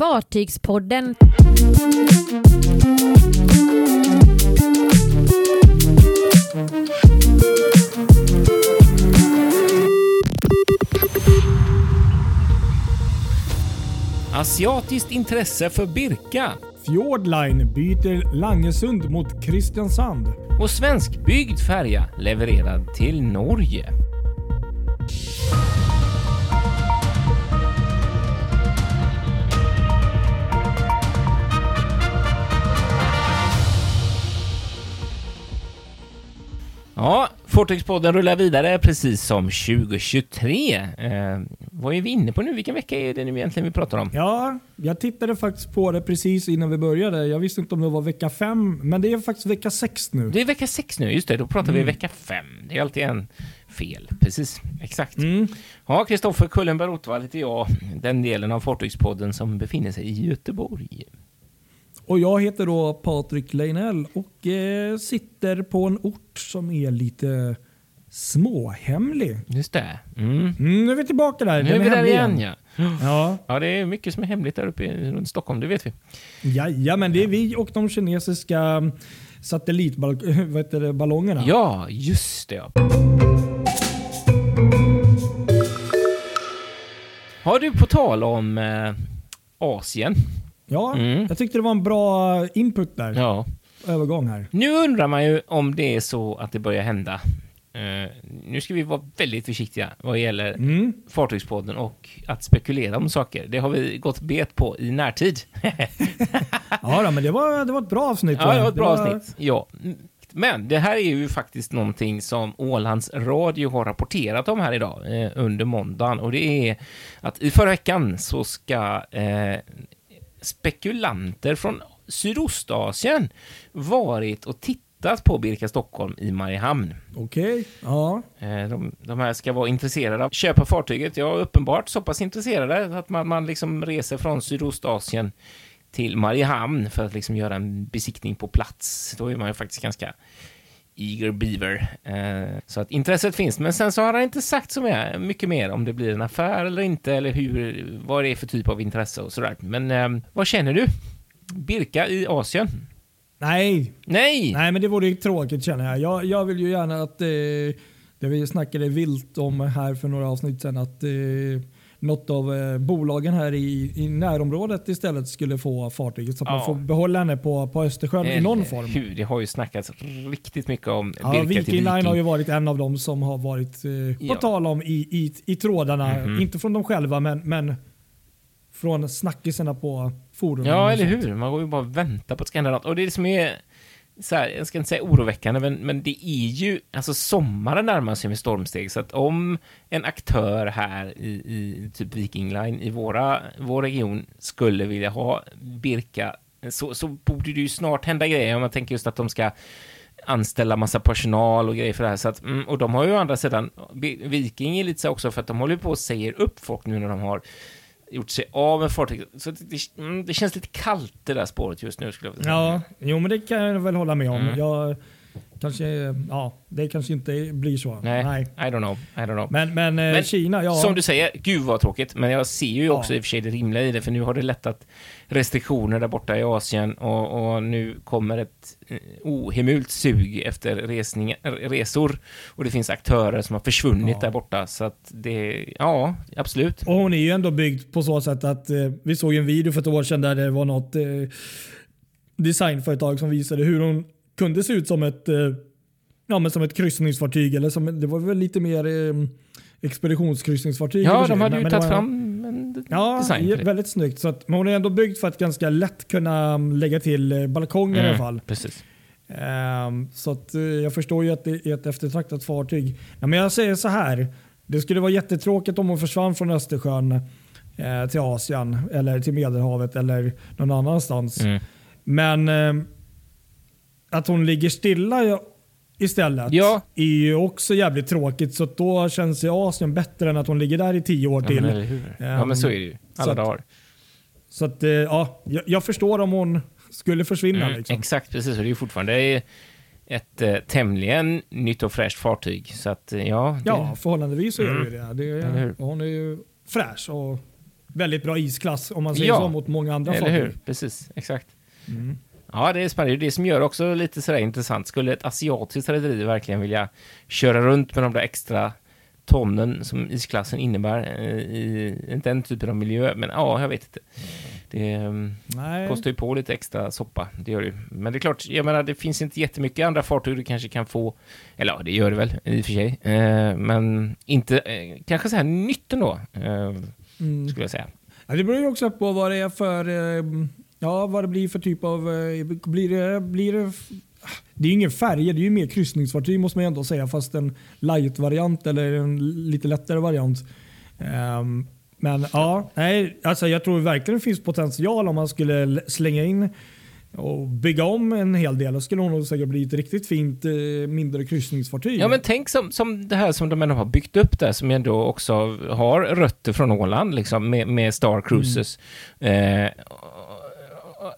Fartygspodden. Asiatiskt intresse för Birka Fjordline byter Langesund mot Kristiansand. och svenskbyggd färja levererad till Norge. Ja, Fartygspodden rullar vidare precis som 2023. Eh, vad är vi inne på nu? Vilken vecka är det nu egentligen vi pratar om? Ja, jag tittade faktiskt på det precis innan vi började. Jag visste inte om det var vecka fem, men det är faktiskt vecka sex nu. Det är vecka sex nu, just det. Då pratar vi vecka fem. Det är alltid en fel. Precis, exakt. Mm. Ja, Kristoffer Kullenberg Ottvall heter jag, den delen av Fartygspodden som befinner sig i Göteborg. Och jag heter då Patrik Leinell och eh, sitter på en ort som är lite småhemlig. Just det. Mm. Mm, nu är vi tillbaka där. Nu är vi där hemlig igen, ja. Ja, Ja, det är mycket som är hemligt där uppe i runt Stockholm, det vet vi. ja, men det är vi och de kinesiska satellitballongerna. Ja, just det. Ja. Har du på tal om eh, Asien? Ja, Mm. jag tyckte det var en bra input där. Ja. Övergång här. Nu undrar man ju om det är så att det börjar hända. Eh, nu ska vi vara väldigt försiktiga vad gäller Mm. Fartygspodden och att spekulera om saker. Det har vi gått bet på i närtid. Ja, då, men det var, det var ett bra avsnitt. ja, det var ett bra var- avsnitt. Ja. Men det här är ju faktiskt någonting som Ålands Radio har rapporterat om här idag eh, under måndagen och det är att i förra veckan så ska eh, spekulanter från Sydostasien varit och tittat på Birka Stockholm i Mariehamn. Okej, ja. Eh, De, de här ska vara intresserade av att köpa fartyget. Ja, uppenbart så pass intresserade att man, man liksom reser från Sydostasien till Mariehamn för att liksom göra en besiktning på plats. Då är man ju faktiskt ganska eager beaver. Eh, så att intresset finns. Men sen så har han inte sagt så mycket mer om det blir en affär eller inte eller hur, vad det är för typ av intresse och sådär. Men eh, vad känner du? Birka i Asien? Nej, Nej! nej, men det vore ju tråkigt känner jag. Jag, jag vill ju gärna att, eh, det vi snackade vilt om här för några avsnitt sedan, att eh, något av eh, bolagen här i, i närområdet istället skulle få fartyget så att Ja. man får behålla henne på, på Östersjön i någon Eller form. Hur? Det har ju snackats riktigt mycket om Ja, Birka Viking Line Viking. har ju varit en av dem som har varit eh, Ja. på tal om i, i, i trådarna. Mhm. Inte från dem själva men, men från snackisarna på forum. Ja, eller hur? Man går ju bara och väntar på ett skandinat. Och det som är, så här, jag ska inte säga oroväckande, men, men det är ju, alltså sommaren närmar sig med stormsteg, så att om en aktör här i, i typ Viking Line i våra, vår region skulle vilja ha Birka, så, så borde det ju snart hända grejer, om man tänker just att de ska anställa massa personal och grejer för det här. Så att, mm, och de har ju å andra sidan, Viking är lite så också för att de håller på och säger upp folk nu när de har gjort sig av med fartyget. Så det, det, mm, det känns lite kallt det där spåret just nu skulle jag vilja säga. Ja, jo men det kan jag väl hålla med om. Mm. Jag, kanske, ja, det kanske inte blir så. Nej, I don't know. I don't know. Men, men, eh, Men Kina, ja. Som du säger, gud vad tråkigt, men jag ser ju Ja. också i och för sig det rimliga i det, för nu har det lättat restriktioner där borta i Asien och, och nu kommer ett eh, ohemult sug efter resning, resor och det finns aktörer som har försvunnit Ja. där borta, så att det, ja, absolut. Och hon är ju ändå byggd på så sätt att eh, vi såg en video för ett år sedan där det var något eh, designföretag som visade hur hon kunde se ut som ett, eh, ja, men som ett kryssningsfartyg. Eller som, det var väl lite mer eh, expeditionskryssningsfartyg. Ja, de hade ju men tagit var- fram en Ja, design det. väldigt snyggt. Så att, men hon är ändå byggd för att ganska lätt kunna mm, lägga till eh, balkonger i alla Mm, fall. Precis. Ehm, så att, eh, jag förstår ju att det är ett eftertraktat fartyg. Ja, men jag säger så här. Det skulle vara jättetråkigt om hon försvann från Östersjön eh, till Asien eller till Medelhavet eller någon annanstans. Mm. Men eh, att hon ligger stilla istället Ja. är ju också jävligt tråkigt. Så då känns ju Asien bättre än att hon ligger där i tio år Ja, till. men, eller hur? ja, men så är det ju. Alla dagar. Så att, eh, ja, jag, förstår om hon skulle försvinna. Mm, liksom. Exakt, precis. Och det är ju fortfarande ett eh, tämligen nytt och fräscht fartyg. Så att, eh, ja. Det, Ja, förhållandevis så är det ju det. det hur? är, hon är ju fräsch och väldigt bra isklass om man säger Ja. så mot många andra Eller fartyg. hur? Precis, exakt. Mm. Ja, det är spännande. Det som gör också lite sådär intressant. Skulle ett asiatiskt rederi verkligen vilja köra runt med de där extra tonnen som isklassen innebär eh, i den typen av miljö, men ja, jag vet inte. Det ehm, Nej. kostar ju på lite extra soppa, det gör det ju. Men det är klart, jag menar, det finns inte jättemycket andra fartyg du kanske kan få, eller ja, det gör det väl i och för sig, eh, men inte, eh, kanske så här nytt ändå, eh, Mm. skulle jag säga. Ja, det beror ju också på vad det är för ja, vad det blir för typ av... eh, Blir det, blir det, det är ju ingen färja, det är ju mer kryssningsfartyg måste man ju ändå säga. Fast en light-variant eller en lite lättare variant. Ehm, men ja, nej, alltså jag tror verkligen det finns potential om man skulle slänga in och bygga om en hel del. Då skulle hon nog säkert bli ett riktigt fint eh, mindre kryssningsfartyg. Ja, men tänk som, som det här som de ändå har byggt upp där, som ändå också har rötter från Åland, liksom, med, med Star Cruises. Eh,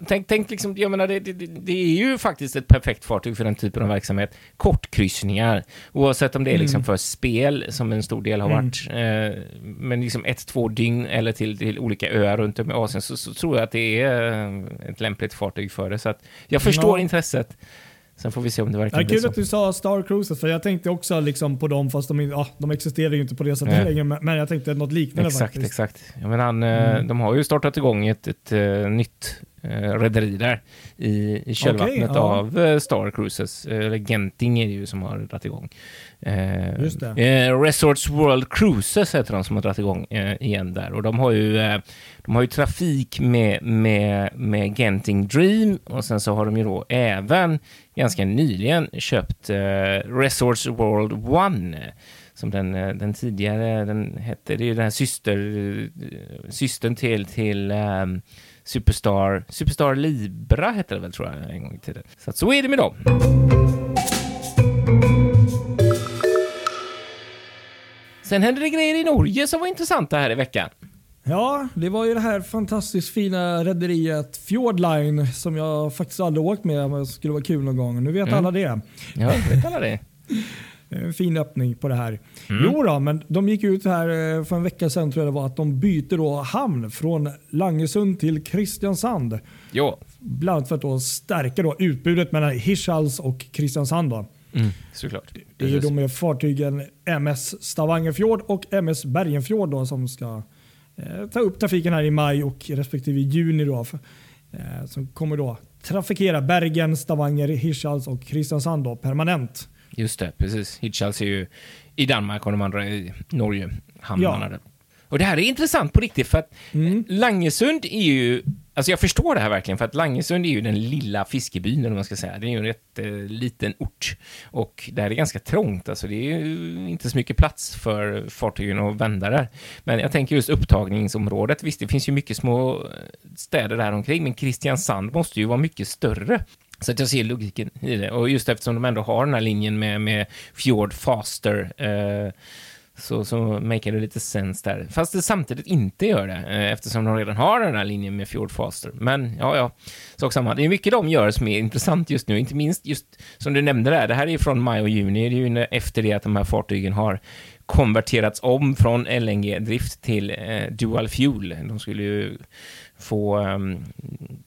tänk, tänk liksom, jag menar, det, det, det är ju faktiskt ett perfekt fartyg för den typen av verksamhet. Kortkryssningar, oavsett om det är liksom Mm. för spel, som en stor del har Mm. varit, eh, men liksom ett, två dygn eller till, till olika öar runt om i Asien, så, så tror jag att det är eh, ett lämpligt fartyg för det. Så att jag förstår Ja. intresset. Sen får vi se om det verkligen Ja, blir kul så. att du sa Star Cruises, för jag tänkte också liksom på dem, fast de, ja, de existerar ju inte på det sättet Nej. längre. Men jag tänkte något liknande Exakt, faktiskt. exakt. Ja, men han, eh, Mm. De har ju startat igång ett, ett eh, nytt rederi där i, i kölvattnet Okej, ja. av eh, Star Cruises. Eh, Eller Genting är det ju som har dragit igång. Eh, eh, Resorts World Cruises heter de som har dragit igång eh, igen där. Och de har ju, eh, de har ju trafik med, med, med Genting Dream och sen så har de ju då även ganska nyligen köpt eh, Resorts World One som den, eh, den tidigare, den hette, det är ju den här syster, eh, systern till, till ehm, Superstar, Superstar Libra hette det väl tror jag en gång i tiden. Så att så är det med dem. Sen hände det grejer i Norge som var intressanta här i veckan. Ja, det var ju det här fantastiskt fina rederiet Fjordline som jag faktiskt aldrig åkt med men skulle vara kul någon gång. Nu vet Mm. alla det. Ja, vet alla det? En fin öppning på det här. Mm. Jo då, men de gick ut här eh, för en vecka sedan tror jag det var att de byter då hamn från Langesund till Kristiansand. Jo, Bland annat för att då stärka då utbudet mellan Hirschhals och Kristiansand. Då. mm, såklart. Det är ju då med fartygen MS Stavangerfjord och MS Bergenfjord då, som ska eh, ta upp trafiken här i maj och respektive juni. Då, för, eh, som kommer då trafikera Bergen, Stavanger, Hirschhals och Kristiansand då, permanent. Just det, precis. Hitchhals är ju i Danmark och de andra i Norge, hamnarna Ja. där. Och det här är intressant på riktigt, för att Mm. Langesund är ju... Alltså jag förstår det här verkligen, för att Langesund är ju den lilla fiskebyn, eller vad man ska säga. Det är ju en rätt eh, liten ort. Och där är det ganska trångt, alltså det är ju inte så mycket plats för fartygen att vända där. Men jag tänker just upptagningsområdet, visst det finns ju mycket små städer där omkring, men Kristiansand måste ju vara mycket större. Så att jag ser logiken i det. Och just eftersom de ändå har den här linjen med, med Fjord Faster eh, så, så makar det lite sens där. Fast det samtidigt inte gör det, eh, eftersom de redan har den här linjen med Fjord Faster. Men ja, ja, sak samma. Det är mycket de gör som är intressant just nu, inte minst just som du nämnde där, det här är ju från maj och juni, det är ju efter det att de här fartygen har konverterats om från LNG-drift till eh, dual fuel. De skulle ju få ehm,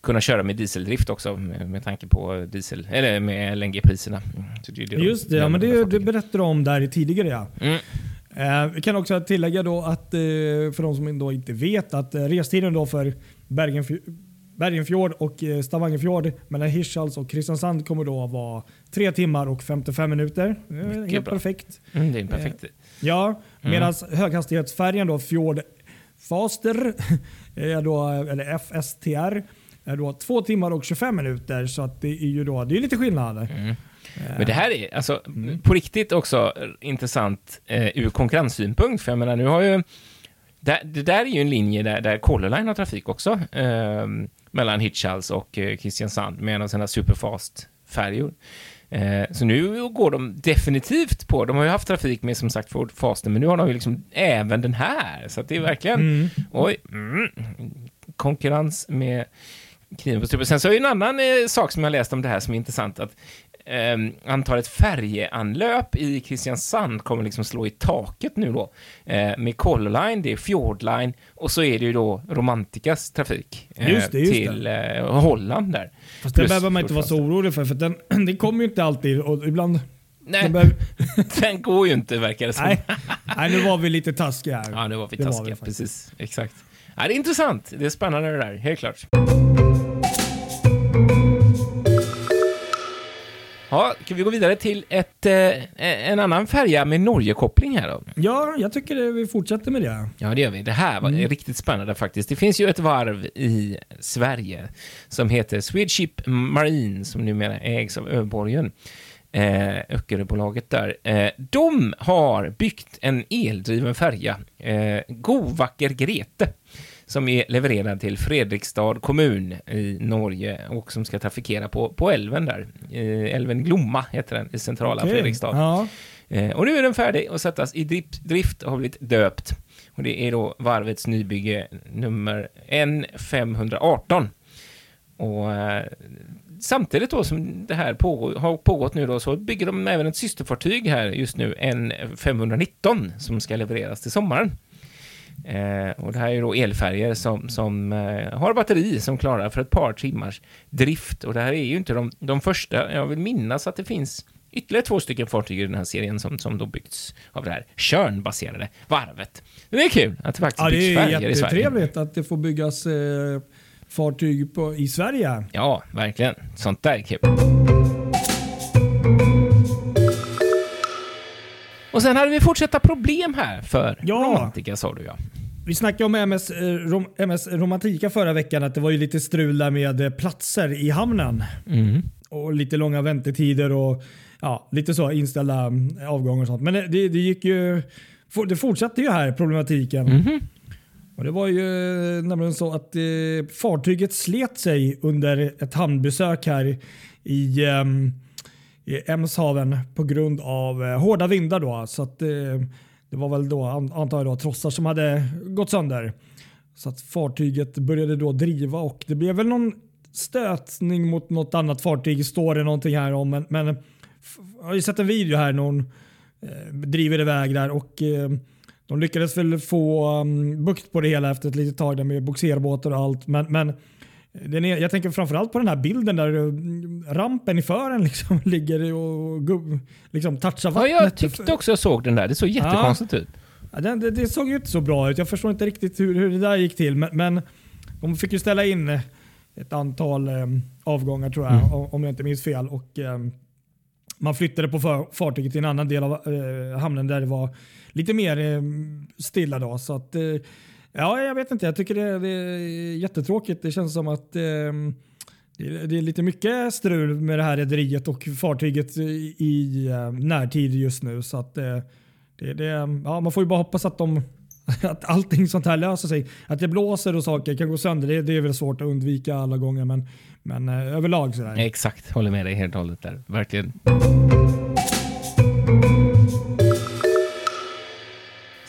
kunna köra med dieseldrift också med, med tanke på diesel, eller med LNG-priserna. Just det, ja, men det, det berättade de om där tidigare. Ja. Mm. Eh, vi kan också tillägga då att eh, för de som då inte vet att eh, restiden då för Bergenfjord, Bergenfjord och Stavangerfjord mellan Hirschhals och Kristiansand kommer då att vara 3 timmar och 55 minuter. Mycket helt bra. perfekt. Mm, det är en perfekt. Ja, Mm. medan höghastighetsfärjan då Fjord Faster, är då, eller FSTR, är då 2 timmar och 25 minuter. Så att det är ju då, det är lite skillnad. Mm. Eh, Men det här är alltså Mm. på riktigt också intressant eh, ur konkurrenssynpunkt, för jag menar nu har ju det, det där är ju en linje där, där Color Line har trafik också, eh, mellan Hirtshals och eh, Kristiansand med en av sina superfast-färjor. Eh, så nu går de definitivt på, de har ju haft trafik med som sagt Ford Faster, men nu har de ju liksom även den här, så att det är verkligen, Mm. oj, mm, konkurrens med kniven på strupen. Sen så är det en annan eh, sak som jag läst om det här som är intressant, att eh, antalet färjeanlöp i Kristiansand kommer liksom slå i taket nu då. Eh, med Color Line, det är Fjord Line och så är det ju då Romanticas trafik eh, Just det, just till Eh, Holland där. Fast det Plus behöver man inte vara så orolig för, för den, den kommer ju inte alltid och ibland... Nej, Den behöver, den går ju inte verkar det som. nej, nej, nu var vi lite taskiga här. Ja, nu var vi Det var vi taskiga. Precis, exakt. Ja, det är intressant. Det är spännande det där, helt klart. Ja, kan vi gå vidare till ett, eh, en annan färja med Norge-koppling här då? Ja, jag tycker det, vi fortsätter med det. Ja, det gör vi. Det här var Mm. riktigt spännande faktiskt. Det finns ju ett varv i Sverige som heter Swedship Marine, som numera ägs av Öborgen. Eh, Öckeröbolaget där. Eh, de har byggt en eldriven färja, eh, Govacker Grete, som är levererad till Fredrikstad kommun i Norge och som ska trafikera på, på älven där. Älven Glomma heter den i centrala Okej. Fredrikstad. Ja. Eh, och nu är den färdig att sättas i drift, drift och har blivit döpt. Och det är då varvets nybygge nummer N518. Och eh, samtidigt då som det här pågår, har pågått nu då så bygger de även ett systerfartyg här just nu, N519, som ska levereras till sommaren. Eh, och det här är då elfärger som, som eh, har batteri som klarar för ett par timmars drift. Och det här är ju inte de, de första. Jag vill minnas att det finns ytterligare två stycken fartyg i den här serien som, som då byggts av det här Tjörnbaserade varvet. Det är kul att det faktiskt ja, det byggs är färger i Sverige. jättetrevligt att det får byggas eh, fartyg på, i Sverige. Ja, verkligen. Sånt där är kul. Och sen hade vi fortsatta problem här för Ja. Romantica, sa du ja. Vi snackade om MS, eh, Rom, MS Romantika förra veckan, att det var ju lite strul där med eh, platser i hamnen. Mm. Och lite långa väntetider och ja, lite så inställda mm, avgångar och sånt. Men det, det gick ju... Det fortsatte ju här problematiken. Mhm. Och det var ju eh, nämligen så att eh, fartyget slet sig under ett hamnbesök här i, ehm, i Emshaven på grund av eh, hårda vindar. Då. Så att, eh, det var väl då, antar jag, då, trossar som hade gått sönder. Så att fartyget började då driva och det blev väl någon stötning mot något annat fartyg. Står det någonting här om. Men, men jag har ju sett en video här när hon eh, driver iväg där och eh, de lyckades väl få um, bukt på det hela efter ett litet tag där med boxerbåtar och allt. Men, men den är, jag tänker framförallt på den här bilden där eh, rampen i fören liksom ligger och liksom touchar Ja, vattnet. jag tyckte också jag såg den där. Det såg jättekonstigt ut. Ja, det, det, det såg ju inte så bra ut. Jag förstår inte riktigt hur, hur det där gick till. Men, men de fick ju ställa in ett antal eh, avgångar tror jag, Mm. om, jag inte minns fel. Och, eh, man flyttade på för, fartyget till en annan del av eh, hamnen där det var lite mer eh, stilla. Då, så att, eh, ja, jag vet inte, jag tycker det, det är jättetråkigt. Det känns som att eh, det är, det är lite mycket strul med det här rederiet och fartyget i, i ehm, närtid just nu. Så att, eh, det, det, ja, man får ju bara hoppas att, de, att allting sånt här löser sig. Att det blåser och saker kan gå sönder, det, det är väl svårt att undvika alla gånger. Men, men eh, överlag sådär. Exakt, håller med dig helt och hållet där. Verkligen.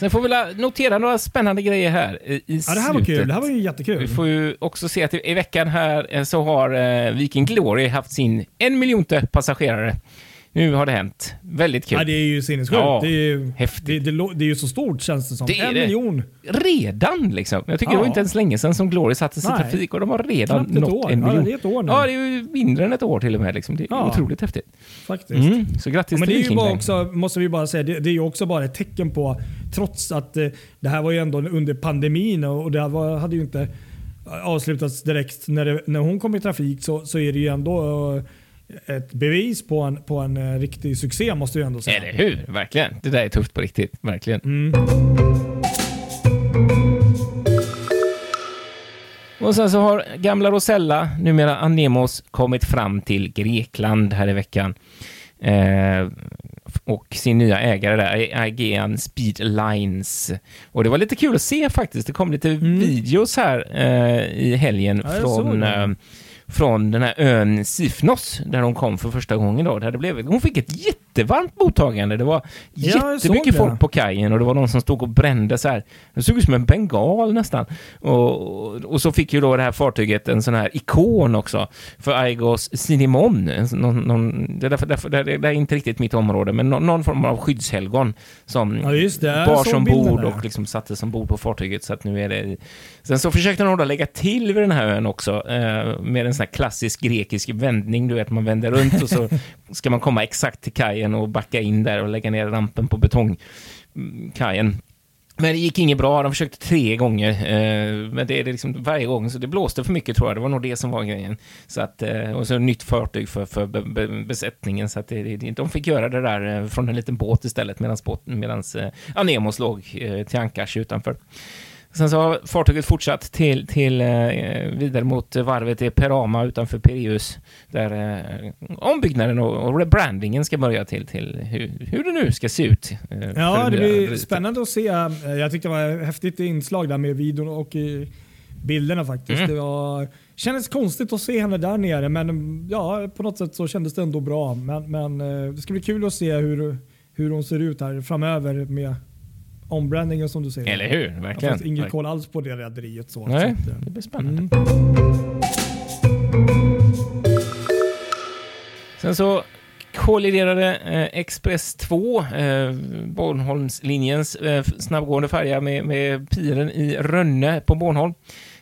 Sen får vi notera några spännande grejer här i, Ja, det här var slutet. kul. Det här var ju jättekul. Vi får ju också se att i, i veckan här eh, så har eh, Viking Glory haft sin en miljonte passagerare. Nu har det hänt. Väldigt kul. Ja, det är ju sinnessjukt. Ja, det, är ju, häftigt. det, det, det är ju så stort känns det som. Det en det. miljon. Redan liksom. Jag tycker det var Ja. inte ens länge sedan som Glory sattes i trafik och de har redan nått år. en Ja, miljon. det är ett år nu. Ja, det är ju mindre än ett år till och med. Liksom. Det är Ja. otroligt häftigt. Faktiskt. Mm. Så grattis Ja, men det till är ju bara också, måste vi bara säga, det, det är ju också bara ett tecken på, trots att eh, det här var ju ändå under pandemin och, och det här var, hade ju inte avslutats direkt när, det, när hon kom i trafik så, så är det ju ändå eh, ett bevis på en, på en eh, riktig succé måste jag ändå säga. Eller hur? Verkligen. Det där är tufft på riktigt. Verkligen. Mm. Och sen så har gamla Rosella, numera Anemos, kommit fram till Grekland här i veckan. Eh, och sin nya ägare där, Aegean Speed Lines. Och det var lite kul att se faktiskt. Det kom lite videos här eh, i helgen Mm. Ja, från, från den här ön Sifnos, där hon kom för första gången. Då. Där det blev, hon fick ett jättevarmt mottagande. Det var Ja, jättemycket folk på kajen och det var någon som stod och brände så här. Det såg ut som en bengal nästan. Och, och så fick ju då det här fartyget en sån här ikon också för Aigos sån- Någon, någon, det, är därför, därför, det, är- det är inte riktigt mitt område, men någon, någon form av skyddshelgon som Ja, just det. Bars ombord och liksom sattes ombord på fartyget. Så att nu är det... Sen så försökte de då lägga till vid den här ön också eh, med en sån här klassisk grekisk vändning. Du vet, man vänder runt och så ska man komma exakt till kajen och backa in där och lägga ner rampen på betongkajen. Mm, men det gick inget bra, de försökte tre gånger, eh, men det är det liksom varje gång, så det blåste för mycket tror jag, det var nog det som var grejen. Så att, eh, och så nytt fartyg för, för be, be, besättningen, så att det, det, de fick göra det där eh, från en liten båt istället, medan eh, Anemos låg eh, till ankars utanför. Sen så har fartyget fortsatt till, till eh, vidare mot varvet i Perama utanför Piraeus, där eh, ombyggnaden och, rebrandingen ska börja till, till hur, hur det nu ska se ut. eh, Ja, det blir rederiet. spännande att se. Jag tyckte det var ett häftigt inslag där med videon och eh, bilderna faktiskt. Mm. Det var, kändes konstigt att se henne där nere, men ja, på något sätt så kändes det ändå bra. Men, men det ska bli kul att se hur, hur hon ser ut här framöver med ombrandingen som du säger. Eller hur? Jag har Verkligen. ingen koll alls på det rederiet. Så, Nej, så det blir spännande. mm. Sen så kolliderade eh, Express 2, eh, Bornholmslinjens eh, snabbgående färja med, med piren i Rönne på Bornholm.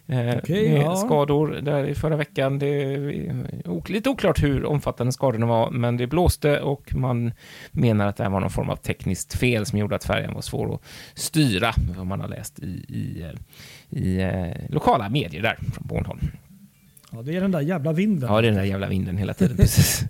Eh, Okej, med ja. skador där i förra veckan. Det är ok- lite oklart hur omfattande skadorna var, men det blåste och man menar att det här var någon form av tekniskt fel som gjorde att färjan var svår att styra, vad man har läst i, i, eh, i eh, lokala medier där från Bornholm. Ja, det är den där jävla vinden. Ja, det är den där jävla vinden hela tiden. Precis.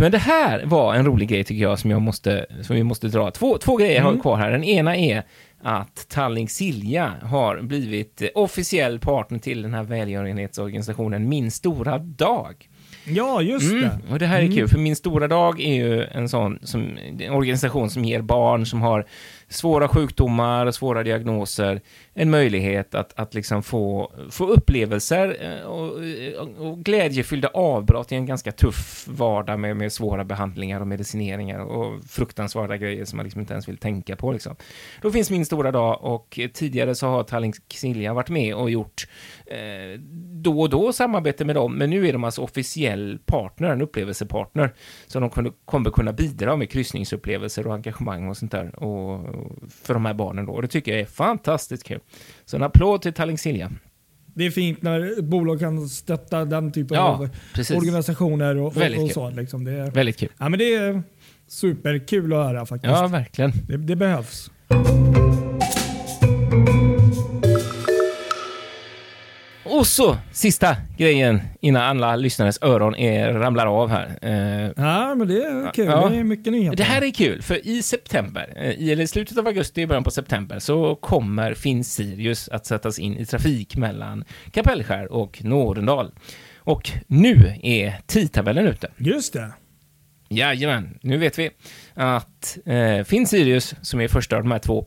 Men det här var en rolig grej tycker jag som, jag måste, som vi måste dra. Två, två grejer har vi Mm. kvar här. Den ena är att Tallink Silja har blivit officiell partner till den här välgörenhetsorganisationen Min Stora Dag. Ja, just Mm, det. och det här är Mm. kul, för Min Stora Dag är ju en sån som, en organisation som ger barn som har svåra sjukdomar svåra diagnoser en möjlighet att, att liksom få, få upplevelser eh, och, eh, och, glädjefyllda avbrott i en ganska tuff vardag med, med svåra behandlingar och medicineringar och fruktansvärda grejer som man liksom inte ens vill tänka på. Liksom. Då finns Min Stora Dag och tidigare så har Tallink Silja varit med och gjort eh, då och då samarbete med dem, men nu är de alltså officiell partner, en upplevelsepartner, så de kunde, kommer kunna bidra med kryssningsupplevelser och engagemang och sånt där och för de här barnen då. Och det tycker jag är fantastiskt kul. Så en applåd till Tallink Silja. Det är fint när ett bolag kan stötta den typen Ja, av precis. organisationer och, och, Väldigt och kul. så. Liksom. Det, är, Väldigt kul. ja, men det är superkul att höra faktiskt. Ja, verkligen. Det, det behövs. Så sista grejen innan alla lyssnares öron är, ramlar av här. Eh, Ja, men det är kul. Ja. Det är mycket nyheter. Det här är kul, för i september, eh, i eller i slutet av augusti, i början på september, så kommer Finn Sirius att sättas in i trafik mellan Kapellskär och Nådendal. Och nu är tidtabellen ute. Just det. Jajamän, nu vet vi att eh, Finn Sirius, som är första av de här två,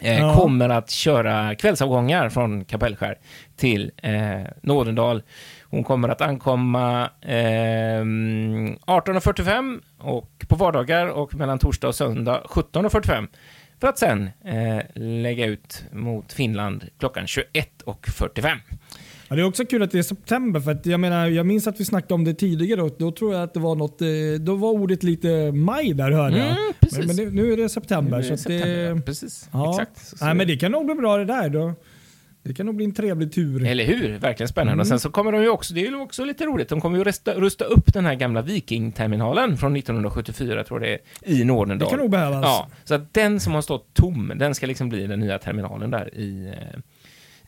eh, Ja. kommer att köra kvällsavgångar från Kapellskär till eh, Nådendal. Hon kommer att ankomma eh, 18.45 och på vardagar och mellan torsdag och söndag 17.45 för att sen eh, lägga ut mot Finland klockan 21.45. Ja, det är också kul att det är september. För att jag, menar, jag minns att vi snackade om det tidigare och då tror jag att det var något, eh, då var ordet lite maj där hörde jag. Mm. Men, men nu, nu är det september. Nu är det september, det, precis. ja. Exakt. Så- så- Nej, men det kan nog bli bra det där. Då. Det kan nog bli en trevlig tur. Eller hur? Verkligen spännande. Mm. Och sen så kommer de ju också, det är ju också lite roligt, de kommer ju rusta, rusta upp den här gamla Vikingterminalen från 1974, tror jag det är, i Det Nådendal. kan nog behövas. Ja, så att den som har stått tom, den ska liksom bli den nya terminalen där i, eh,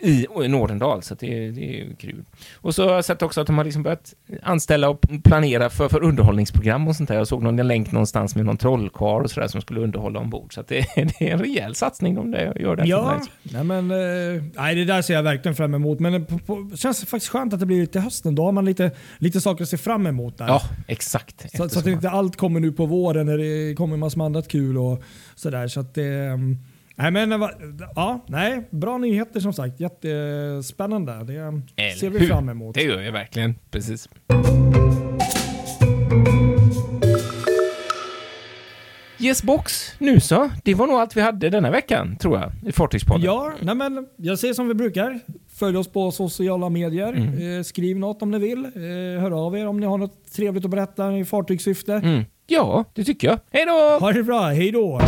i, Nådendal, så det, är- det är ju kul. Och så har jag sett också att de har liksom börjat anställa och planera för, för underhållningsprogram och sånt där. Jag såg någon länk någonstans med någon trollkarl och sådär som skulle underhålla ombord. Så det, det är en rejäl satsning de där gör där. Ja, nej men, eh, nej, det där ser jag verkligen fram emot. Men det på, på, känns faktiskt skönt att det blir till hösten. Då har man lite, lite saker att se fram emot där. ja exakt. Så, så att inte allt kommer nu på våren när det kommer massor med annat kul och sådär. Så att det, mm, Nej, men, ja, nej, bra nyheter som sagt. Jättespännande. Det Eller ser vi hur? fram emot. Det gör jag verkligen. Precis. Yes box, nu så. Det var nog allt vi hade denna veckan, tror jag, i Fartygspodden. Ja, nej men jag säger som vi brukar. Följ oss på sociala medier. Mm. Eh, skriv något om ni vill. Eh, hör av er om ni har något trevligt att berätta i fartygssyfte. Mm. Ja, det tycker jag. Hej då! Ha det bra, hej då!